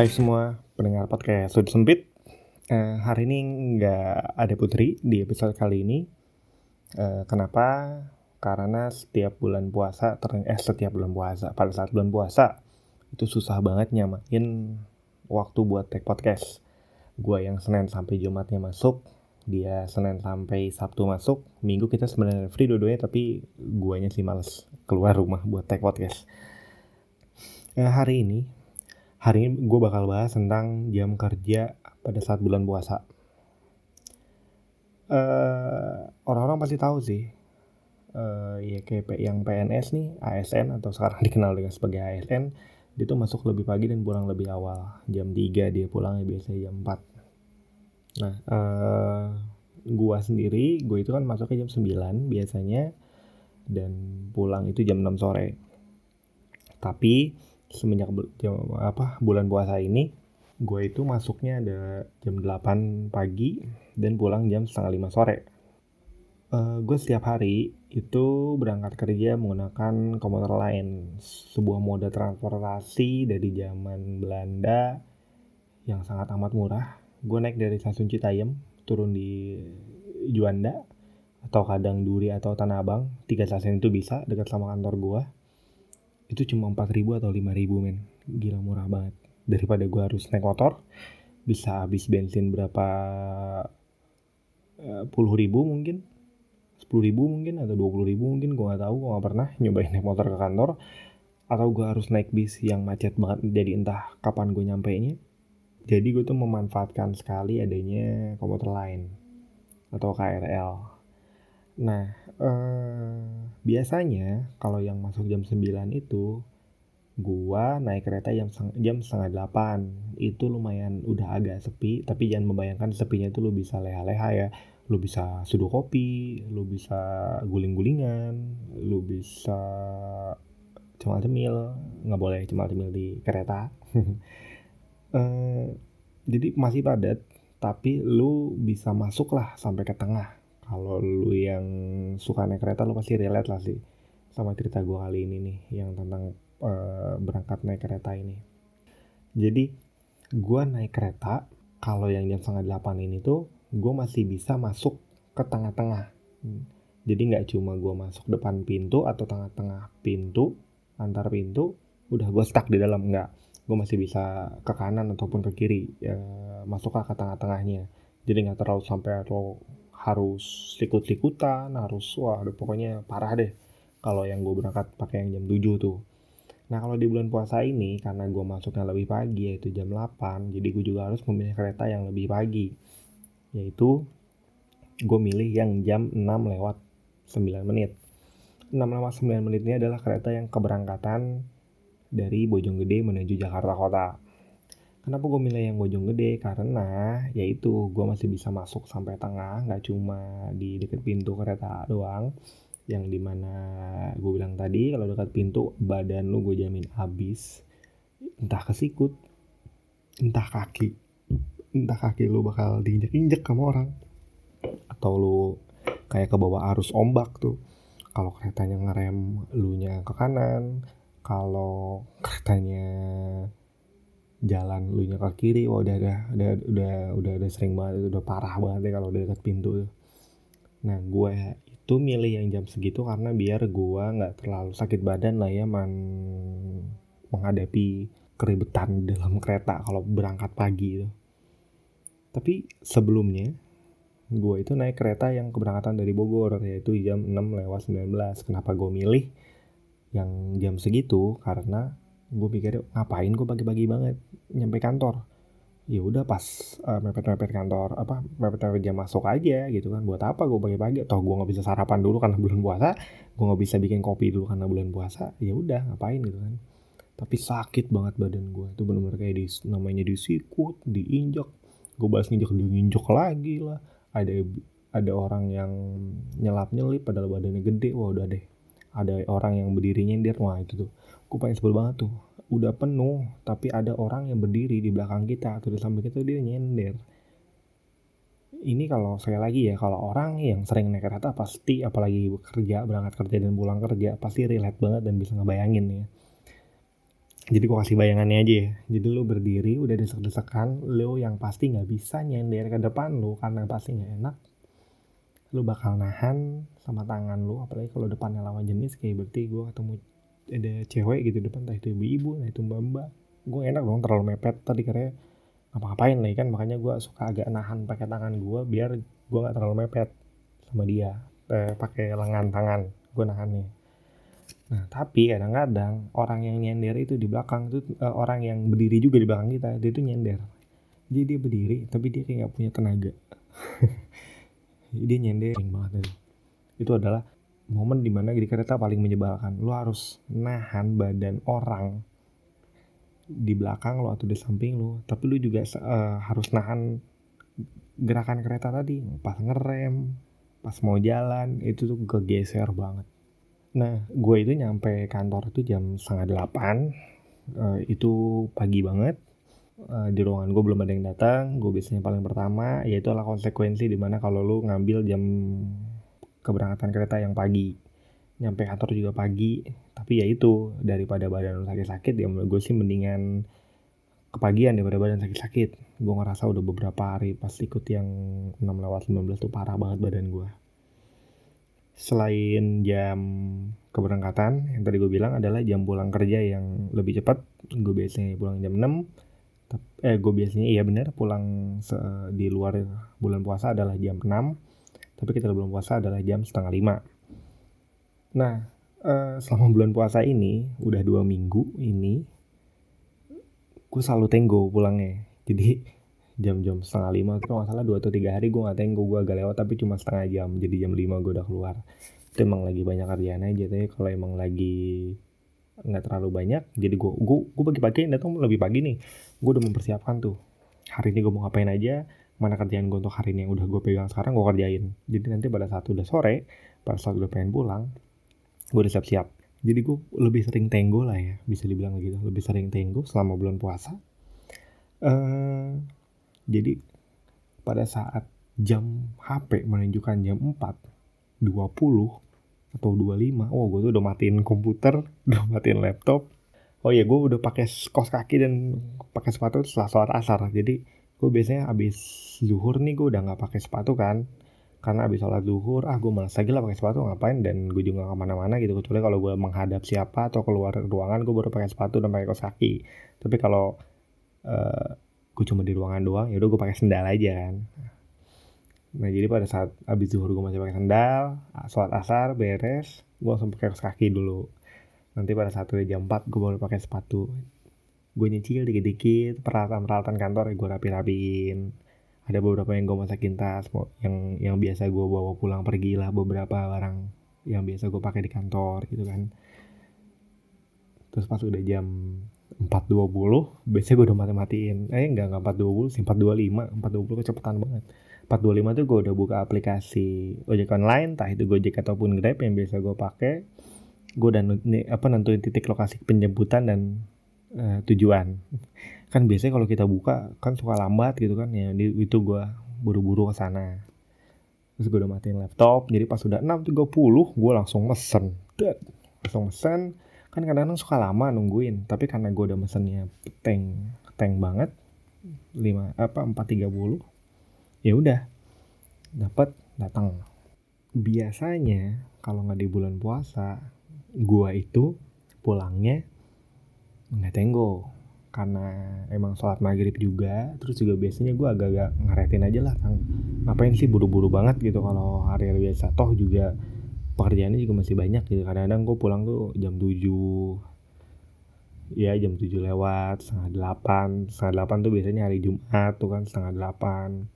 Hai semua pendengar podcast Sudut Sempit. Eh, hari ini nggak ada Putri di episode kali ini. Eh, kenapa? Karena setiap bulan puasa, ter- eh setiap bulan puasa, pada saat bulan puasa itu susah banget nyamain waktu buat take podcast. Gua yang Senin sampai Jumatnya masuk, dia Senin sampai Sabtu masuk. Minggu kita sebenarnya free dua-duanya, tapi guanya sih males keluar rumah buat take podcast. Eh, hari ini hari ini gue bakal bahas tentang jam kerja pada saat bulan puasa. Eh, orang-orang pasti tahu sih, eh, ya kayak yang PNS nih, ASN atau sekarang dikenal dengan sebagai ASN, dia tuh masuk lebih pagi dan pulang lebih awal. Jam 3 dia pulangnya biasanya jam 4. Nah, eh, gua sendiri, gue itu kan masuknya jam 9 biasanya dan pulang itu jam 6 sore. Tapi semenjak jam, apa bulan puasa ini gue itu masuknya ada jam 8 pagi dan pulang jam setengah 5 sore. Eh, gue setiap hari itu berangkat kerja menggunakan komuter lain. Sebuah moda transportasi dari zaman Belanda yang sangat amat murah. Gue naik dari stasiun Citayam turun di Juanda atau kadang Duri atau Tanah Abang. Tiga stasiun itu bisa dekat sama kantor gue itu cuma 4000 atau 5000 men. Gila murah banget. Daripada gua harus naik motor bisa habis bensin berapa eh, puluh ribu mungkin. sepuluh ribu mungkin atau dua puluh ribu mungkin gua nggak tahu gua nggak pernah nyobain naik motor ke kantor. Atau gua harus naik bis yang macet banget jadi entah kapan gue nyampe nya jadi gue tuh memanfaatkan sekali adanya komuter lain atau KRL nah eh, biasanya kalau yang masuk jam 9 itu gua naik kereta jam jam setengah delapan. Itu lumayan udah agak sepi tapi jangan membayangkan sepinya itu lu bisa leha-leha ya. Lu bisa seduh kopi lu bisa guling-gulingan lu bisa cemil-cemil. Nggak boleh cemil-cemil di kereta. Eh, jadi masih padat tapi lu bisa masuk lah sampai ke tengah kalau lu yang suka naik kereta lu pasti relate lah sih sama cerita gua kali ini nih yang tentang eh, berangkat naik kereta ini. Jadi gua naik kereta kalau yang jam setengah delapan ini tuh gua masih bisa masuk ke tengah-tengah. Jadi nggak cuma gua masuk depan pintu atau tengah-tengah pintu antar pintu udah gua stuck di dalam nggak. Gue masih bisa ke kanan ataupun ke kiri ya, masuk ke tengah-tengahnya. Jadi nggak terlalu sampai lo harus sikut-sikutan, harus wah udah pokoknya parah deh kalau yang gue berangkat pakai yang jam 7 tuh. Nah kalau di bulan puasa ini karena gue masuknya lebih pagi yaitu jam 8 jadi gue juga harus memilih kereta yang lebih pagi. Yaitu gue milih yang jam 6 lewat 9 menit. 6 lewat 9 menit ini adalah kereta yang keberangkatan dari Bojonggede menuju Jakarta Kota Kenapa gue milih yang Bojonggede? Karena yaitu gue masih bisa masuk sampai tengah, nggak cuma di dekat pintu kereta doang. Yang di mana gue bilang tadi, kalau dekat pintu badan lu gue jamin habis. Entah kesikut, entah kaki, entah kaki lu bakal diinjek-injek sama orang. Atau lu kayak ke bawah arus ombak tuh. Kalau keretanya ngerem lu nya ke kanan, kalau keretanya jalan lu ke kiri wah udah udah udah udah udah, udah sering banget udah parah banget ya kalau udah dekat pintu nah gue itu milih yang jam segitu karena biar gue nggak terlalu sakit badan lah ya man menghadapi keribetan dalam kereta kalau berangkat pagi itu. Tapi sebelumnya gue itu naik kereta yang keberangkatan dari Bogor yaitu jam 6 lewat 19 kenapa gue milih yang jam segitu? Karena gue pikir ngapain gue pagi-pagi banget? Nyampe kantor. Ya udah pas uh, mepet-mepet kantor apa mepet-mepet jam masuk aja gitu kan. Buat apa gue pagi-pagi toh gue nggak bisa sarapan dulu karena bulan puasa. Gue nggak bisa bikin kopi dulu karena bulan puasa. Ya udah ngapain gitu kan. Tapi sakit banget badan gue itu benar-benar kayak di namanya disikut diinjak gue balas nginjak diinjak lagi lah. Ada ada orang yang nyelap nyelip padahal badannya gede. Wah udah deh ada orang yang berdiri nyindir. Wah itu tuh gue paling sebel banget tuh. Udah penuh tapi ada orang yang berdiri di belakang kita. Atau di samping kita dia nyender. Ini kalau saya lagi ya kalau orang yang sering naik kereta pasti apalagi kerja berangkat kerja dan pulang kerja pasti relate banget dan bisa ngebayangin ya. Jadi gue kasih bayangannya aja ya. Jadi lu berdiri udah desek-desekan lu yang pasti nggak bisa nyender ke depan lu karena pasti nggak enak. Lu bakal nahan sama tangan lu apalagi kalau depannya lawan jenis kayak berarti gue ketemu ada cewek gitu depan entah itu ibu-ibu entah itu mbak-mbak gue enak dong terlalu mepet tadi karena ngapa-ngapain nih kan makanya gue suka agak nahan pakai tangan gue biar gue nggak terlalu mepet sama dia eh, pakai lengan tangan gue nahan nih Nah, tapi kadang-kadang orang yang nyender itu di belakang itu uh, orang yang berdiri juga di belakang kita, dia itu nyender. Jadi dia berdiri, tapi dia kayak gak punya tenaga. dia nyender banget. Itu adalah momen di mana di kereta paling menyebalkan. Lo harus nahan badan orang di belakang lo atau di samping lo, tapi lo juga uh, harus nahan gerakan kereta tadi, pas ngerem, pas mau jalan, itu tuh kegeser banget Nah, gue itu nyampe kantor itu jam setengah delapan. Uh, itu pagi banget. Uh, di ruangan gue belum ada yang datang. Gue biasanya paling pertama, yaitu adalah konsekuensi di mana kalau lu ngambil jam keberangkatan kereta yang pagi. Nyampe kantor juga pagi. Tapi ya itu, daripada badan lu sakit-sakit, ya gue sih mendingan kepagian daripada badan sakit-sakit. Gue ngerasa udah beberapa hari pas ikut yang 6 lewat 19 tuh parah banget badan gue selain jam keberangkatan yang tadi gue bilang adalah jam pulang kerja yang lebih cepat gue biasanya pulang jam 6 eh gue biasanya iya bener pulang di luar bulan puasa adalah jam 6 tapi kita belum puasa adalah jam setengah 5 nah eh, selama bulan puasa ini udah dua minggu ini gue selalu tenggo pulangnya. Jadi jam-jam setengah lima kalau nggak salah dua atau tiga hari gue nggak tenggo gue agak lewat tapi cuma setengah jam. Jadi jam lima gue udah keluar. Itu emang lagi banyak kerjaan aja tapi kalau emang lagi nggak terlalu banyak jadi gue gue gue pagi-pagi datang lebih pagi nih. Gue udah mempersiapkan tuh. Hari ini gue mau ngapain aja mana kerjaan gue untuk hari ini yang udah gue pegang sekarang gue kerjain. Jadi nanti pada saat udah sore pada saat udah pengen pulang gue udah siap-siap. Jadi gue lebih sering tenggo lah ya bisa dibilang gitu lebih sering tenggo selama bulan puasa. Uh, jadi pada saat jam HP menunjukkan jam 4 20 atau 25 oh gue tuh udah matiin komputer udah matiin laptop. Oh ya gue udah pakai kos kaki dan pakai sepatu setelah sholat asar. Jadi gue biasanya abis zuhur nih gue udah nggak pakai sepatu kan. Karena abis sholat zuhur ah gue malas lagi lah pakai sepatu ngapain? Dan gue juga gak ke mana-mana gitu. Kecuali kalau gue menghadap siapa atau keluar ruangan gue baru pakai sepatu dan pakai kos kaki tapi kalau uh, gue cuma di ruangan doang ya udah gue pakai sendal aja kan. Nah jadi pada saat abis zuhur gue masih pakai sendal sholat asar beres gue langsung pakai kaos kaki dulu. Nanti pada saat udah jam 4 gue baru pakai sepatu gue nyicil dikit-dikit peralatan-peralatan kantor gue rapi-rapiin. Ada beberapa yang gue masakin tas yang yang biasa gue bawa pulang pergi lah beberapa barang yang biasa gue pakai di kantor gitu kan. Terus pas udah jam 420 biasanya gue udah mati-matiin eh enggak enggak 420 sih 425 420 kecepatan banget. 425 tuh gue udah buka aplikasi ojek online entah itu Gojek ataupun Grab yang biasa gue pakai. Gue udah apa nentuin titik lokasi penjemputan dan uh, tujuan. Kan biasanya kalau kita buka kan suka lambat gitu kan ya di, itu gue buru-buru ke sana. Terus gue udah matiin laptop jadi pas udah 6.30 gue langsung mesen. Langsung mesen. Kan kadang-kadang suka lama nungguin tapi karena gue udah mesennya tank tank banget lima apa empat tiga puluh ya udah dapat datang. Biasanya kalau nggak di bulan puasa gua itu pulangnya nggak tenggo karena emang sholat maghrib juga terus juga biasanya gue agak-agak ngaretin aja lah kang ngapain sih buru-buru banget? Gitu kalau hari-hari biasa. Toh juga pekerjaannya juga masih banyak gitu. Kadang-kadang gue pulang tuh jam 7 ya jam 7 lewat setengah delapan. Setengah delapan tuh biasanya hari Jumat tuh kan setengah delapan.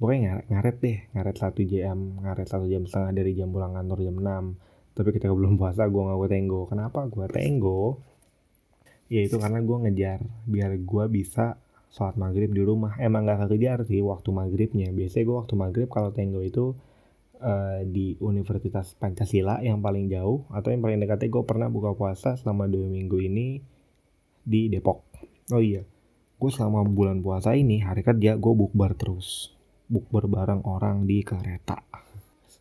Pokoknya ngaret, ngaret deh ngaret satu jam ngaret satu jam setengah dari jam pulang kantor jam 6 tapi ketika belum puasa gue gak gue tenggo. Kenapa gue tenggo ya itu karena gue ngejar biar gue bisa sholat maghrib di rumah emang gak kekejar sih waktu maghribnya biasanya gue waktu maghrib kalau tenggo itu uh, di Universitas Pancasila yang paling jauh atau yang paling dekatnya gue pernah buka puasa selama dua minggu ini di Depok. Oh iya, gue selama bulan puasa ini hari kerja gue bukber terus, bukber bareng orang di kereta.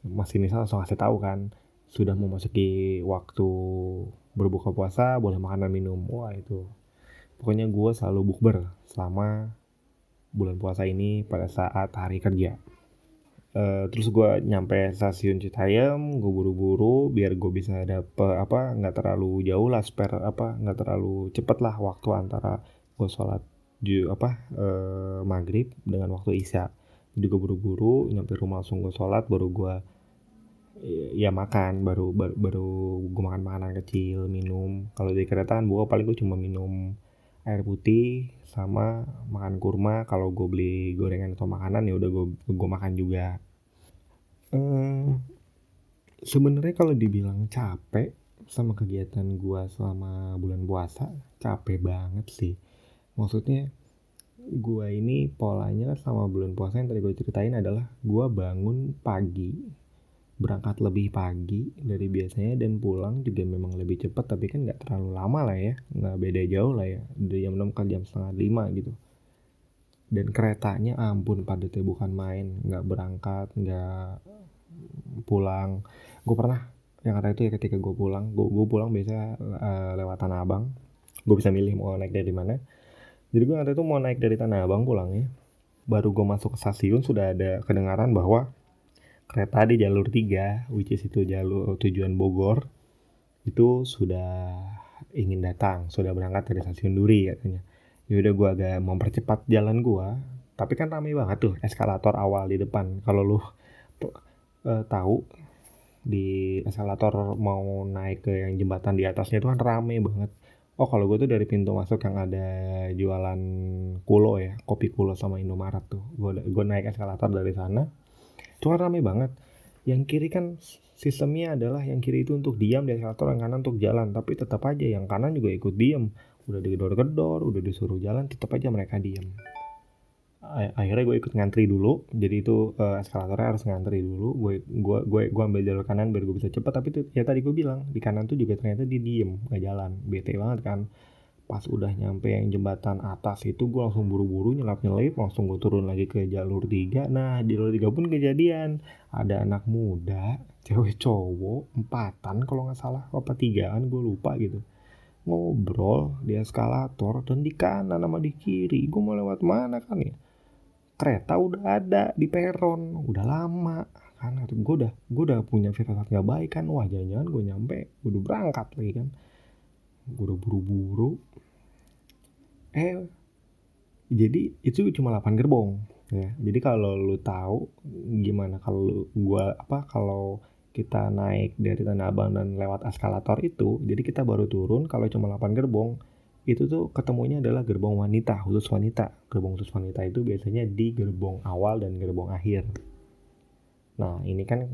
Mas ini langsung kasih tahu kan, sudah memasuki waktu berbuka puasa boleh makan dan minum. Wah itu. Pokoknya gue selalu bukber selama bulan puasa ini pada saat hari kerja. Uh, terus gue nyampe stasiun Citayam, gue buru-buru biar gue bisa dapet apa nggak terlalu jauh lah spare apa nggak terlalu cepet lah waktu antara gue sholat ju apa uh, maghrib dengan waktu isya. Jadi gue buru-buru nyampe rumah langsung gue sholat baru gue ya makan baru baru, baru gue makan makanan kecil minum. Kalau di kereta kan gue paling gue cuma minum air putih sama makan kurma. Kalau gue beli gorengan atau makanan ya udah gue gue makan juga. Hmm, sebenarnya kalau dibilang capek sama kegiatan gue selama bulan puasa capek banget sih. Maksudnya gue ini polanya selama bulan puasa yang tadi gue ceritain adalah gue bangun pagi berangkat lebih pagi dari biasanya dan pulang juga memang lebih cepat tapi kan nggak terlalu lama lah ya. Nggak beda jauh lah ya dari jam 6 ke jam setengah lima gitu. Dan keretanya ampun padatnya bukan main nggak berangkat nggak pulang. Gue pernah yang kata itu ya ketika gue pulang gue, gue pulang biasa uh, lewat Tanah Abang. Gue bisa milih mau naik dari mana. Jadi gue kata itu mau naik dari Tanah Abang pulangnya baru gue masuk ke stasiun sudah ada kedengaran bahwa kereta di jalur 3 which is itu jalur tujuan Bogor itu sudah ingin datang sudah berangkat dari stasiun Duri katanya. Ya udah gue agak mempercepat jalan gue tapi kan ramai banget tuh eskalator awal di depan. Kalau lu uh, tahu di eskalator mau naik ke yang jembatan di atasnya itu kan rame banget. Oh kalau gue tuh dari pintu masuk yang ada jualan kulo ya kopi kulo sama Indomaret tuh. Gue gue naik eskalator dari sana Cuma rame banget. Yang kiri kan sistemnya adalah yang kiri itu untuk diam di eskalator, yang kanan untuk jalan. Tapi tetap aja yang kanan juga ikut diam. Udah digedor-gedor, udah disuruh jalan, tetap aja mereka diam. Akhirnya gue ikut ngantri dulu. Jadi itu uh, eskalatornya harus ngantri dulu. Gue gue gue gue ambil jalur kanan biar gue bisa cepat. Tapi itu ya tadi gue bilang di kanan tuh juga ternyata dia diem nggak jalan. Bete banget kan pas udah nyampe yang jembatan atas itu gue langsung buru-buru nyelap nyelip langsung gue turun lagi ke jalur tiga. Nah di jalur tiga pun kejadian. Ada anak muda cewek cowok empatan kalau nggak salah apa tigaan gue lupa gitu. Ngobrol di eskalator dan di kanan sama di kiri. Gue mau lewat mana kan ya? Kereta udah ada di peron udah lama kan. Gue udah gue udah punya firasat nggak baik kan. Wah jangan-jangan gue nyampe gue udah berangkat lagi kan gue udah buru-buru. Eh jadi itu cuma 8 gerbong ya. Jadi kalau lu tahu gimana kalau gua apa kalau kita naik dari Tanah Abang dan lewat eskalator itu jadi kita baru turun kalau cuma 8 gerbong itu tuh ketemunya adalah gerbong wanita khusus wanita. Gerbong khusus wanita itu biasanya di gerbong awal dan gerbong akhir. Nah ini kan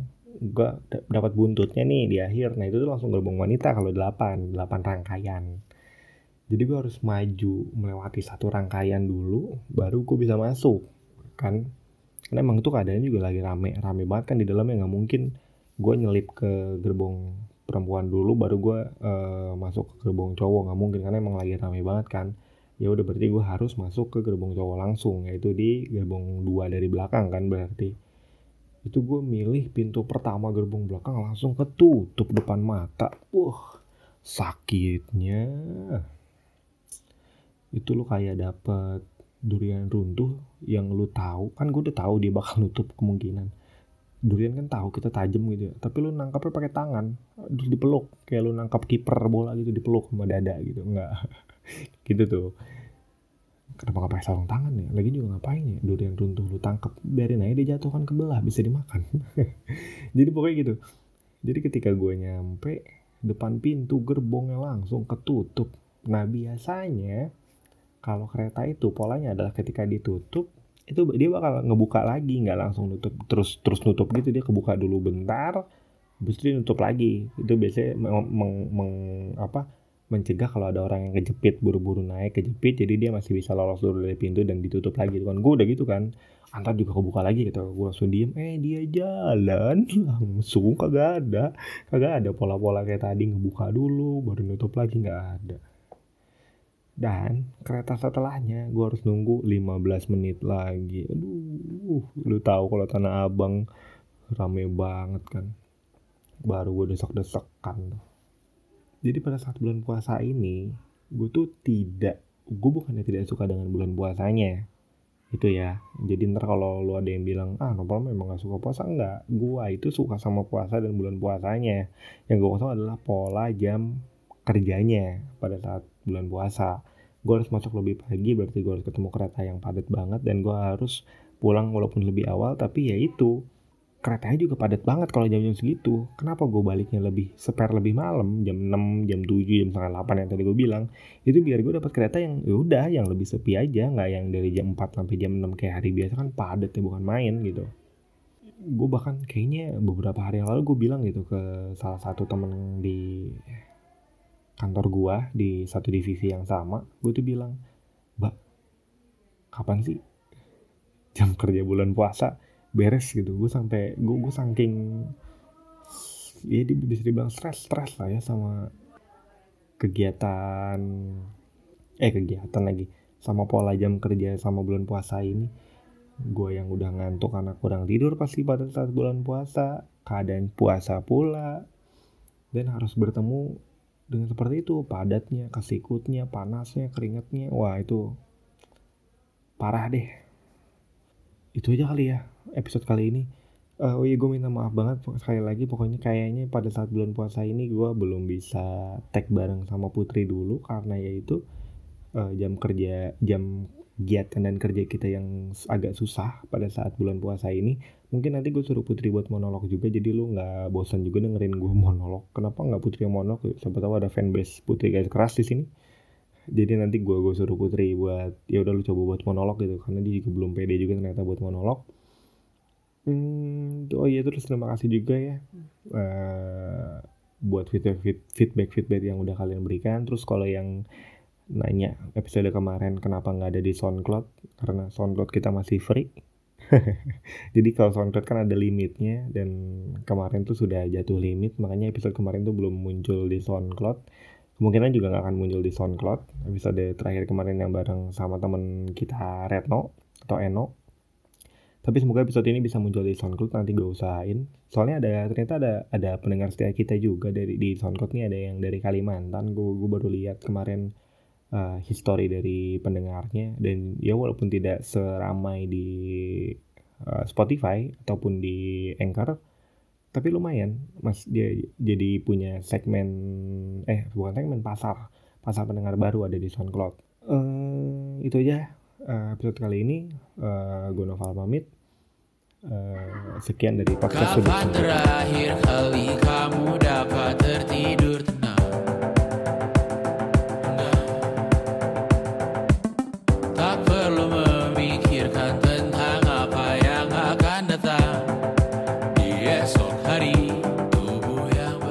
gua dapat buntutnya nih di akhir. Nah itu tuh langsung gerbong wanita kalau 8 8 rangkaian. Jadi gue harus maju melewati satu rangkaian dulu baru gue bisa masuk kan? Karena emang itu keadaannya juga lagi rame rame banget kan di dalamnya nggak mungkin gue nyelip ke gerbong perempuan dulu baru gue uh, masuk ke gerbong cowok nggak mungkin karena emang lagi rame banget kan. Ya udah berarti gue harus masuk ke gerbong cowok langsung yaitu di gerbong dua dari belakang kan berarti itu gue milih pintu pertama gerbong belakang langsung ketutup depan mata. Wah sakitnya. Itu lu kayak dapet durian runtuh yang lu tahu. Kan gue udah tahu dia bakal nutup kemungkinan. Durian kan tahu kita tajam gitu ya. Tapi lu nangkapnya pakai tangan terus dipeluk. Kayak lu nangkap kiper bola gitu dipeluk sama dada gitu. Enggak. Gitu tuh kenapa gak pakai sarung tangan ya? Lagi juga ngapain ya? Durian runtuh lu tangkap biarin aja dia jatuh kan kebelah bisa dimakan. Jadi pokoknya gitu. Jadi ketika gue nyampe depan pintu gerbongnya langsung ketutup. Nah biasanya kalau kereta itu polanya adalah ketika ditutup itu dia bakal ngebuka lagi nggak langsung nutup terus terus nutup gitu. Dia kebuka dulu bentar habis itu nutup lagi. Itu biasanya meng, meng, meng apa mencegah kalau ada orang yang kejepit buru-buru naik kejepit jadi dia masih bisa lolos dulu dari pintu dan ditutup lagi kan gue udah gitu kan antar juga kebuka lagi gitu gue langsung diem eh dia jalan langsung kagak ada kagak ada pola-pola kayak tadi ngebuka dulu baru nutup lagi nggak ada dan kereta setelahnya gue harus nunggu 15 menit lagi. Aduh, lu tahu kalau Tanah Abang rame banget kan. Baru gue desek-desekan tuh. Jadi pada saat bulan puasa ini gue tuh tidak gue bukannya tidak suka dengan bulan puasanya. Itu ya. Jadi ntar kalau lu ada yang bilang ah Nopal memang gak suka puasa. Enggak gue itu suka sama puasa dan bulan puasanya. Yang gue tahu adalah pola jam kerjanya pada saat bulan puasa. Gue harus masuk lebih pagi berarti gue harus ketemu kereta yang padat banget dan gue harus pulang walaupun lebih awal tapi ya itu keretanya juga padat banget kalau jam-jam segitu. Kenapa gue baliknya lebih spare lebih malam, jam 6, jam 7, jam setengah 8 yang tadi gue bilang. Itu biar gue dapat kereta yang ya udah yang lebih sepi aja, nggak yang dari jam 4 sampai jam 6 kayak hari biasa kan padat ya bukan main gitu. Gue bahkan kayaknya beberapa hari yang lalu gue bilang gitu ke salah satu temen di kantor gue di satu divisi yang sama, gue tuh bilang, Mbak, kapan sih jam kerja bulan puasa? Beres gitu. Gue sampai gue gue saking ya bisa dibilang stres stres lah ya sama kegiatan eh kegiatan lagi sama pola jam kerja sama bulan puasa ini. Gue yang udah ngantuk karena kurang tidur pasti pada saat bulan puasa keadaan puasa pula. Dan harus bertemu dengan seperti itu padatnya kesikutnya panasnya keringatnya. Wah itu parah deh. Itu aja kali ya episode kali ini. Uh, oh iya gue minta maaf banget sekali lagi pokoknya kayaknya pada saat bulan puasa ini gue belum bisa tag bareng sama Putri dulu karena yaitu uh, jam kerja jam kegiatan dan kerja kita yang agak susah pada saat bulan puasa ini. Mungkin nanti gue suruh Putri buat monolog juga jadi lu nggak bosan juga dengerin gue monolog. Kenapa nggak Putri monolog? Siapa tahu ada fanbase Putri guys keras di sini. Jadi nanti gue gue suruh Putri buat ya udah lu coba buat monolog gitu. Karena dia juga belum pede juga ternyata buat monolog Hmm, oh iya terus terima kasih juga ya uh, buat feedback feedback feedback yang udah kalian berikan. Terus kalau yang nanya episode kemarin kenapa nggak ada di SoundCloud karena SoundCloud kita masih free. Jadi kalau SoundCloud kan ada limitnya dan kemarin tuh sudah jatuh limit makanya episode kemarin tuh belum muncul di SoundCloud. Kemungkinan juga nggak akan muncul di SoundCloud. Episode terakhir kemarin yang bareng sama temen kita Retno atau Eno tapi semoga episode ini bisa muncul di SoundCloud nanti gue usahain. Soalnya ada ternyata ada ada pendengar setia kita juga dari di SoundCloud nih ada yang dari Kalimantan. Gue gue baru lihat kemarin uh, history dari pendengarnya. Dan ya walaupun tidak seramai di uh, Spotify ataupun di Anchor tapi lumayan. Mas dia jadi punya segmen eh bukan segmen pasar pasar pendengar baru ada di SoundCloud. Uh, itu aja uh, episode kali ini. Uh, gue Noval pamit uh, sekian dari podcast Kapan terakhir kali kamu dapat tertidur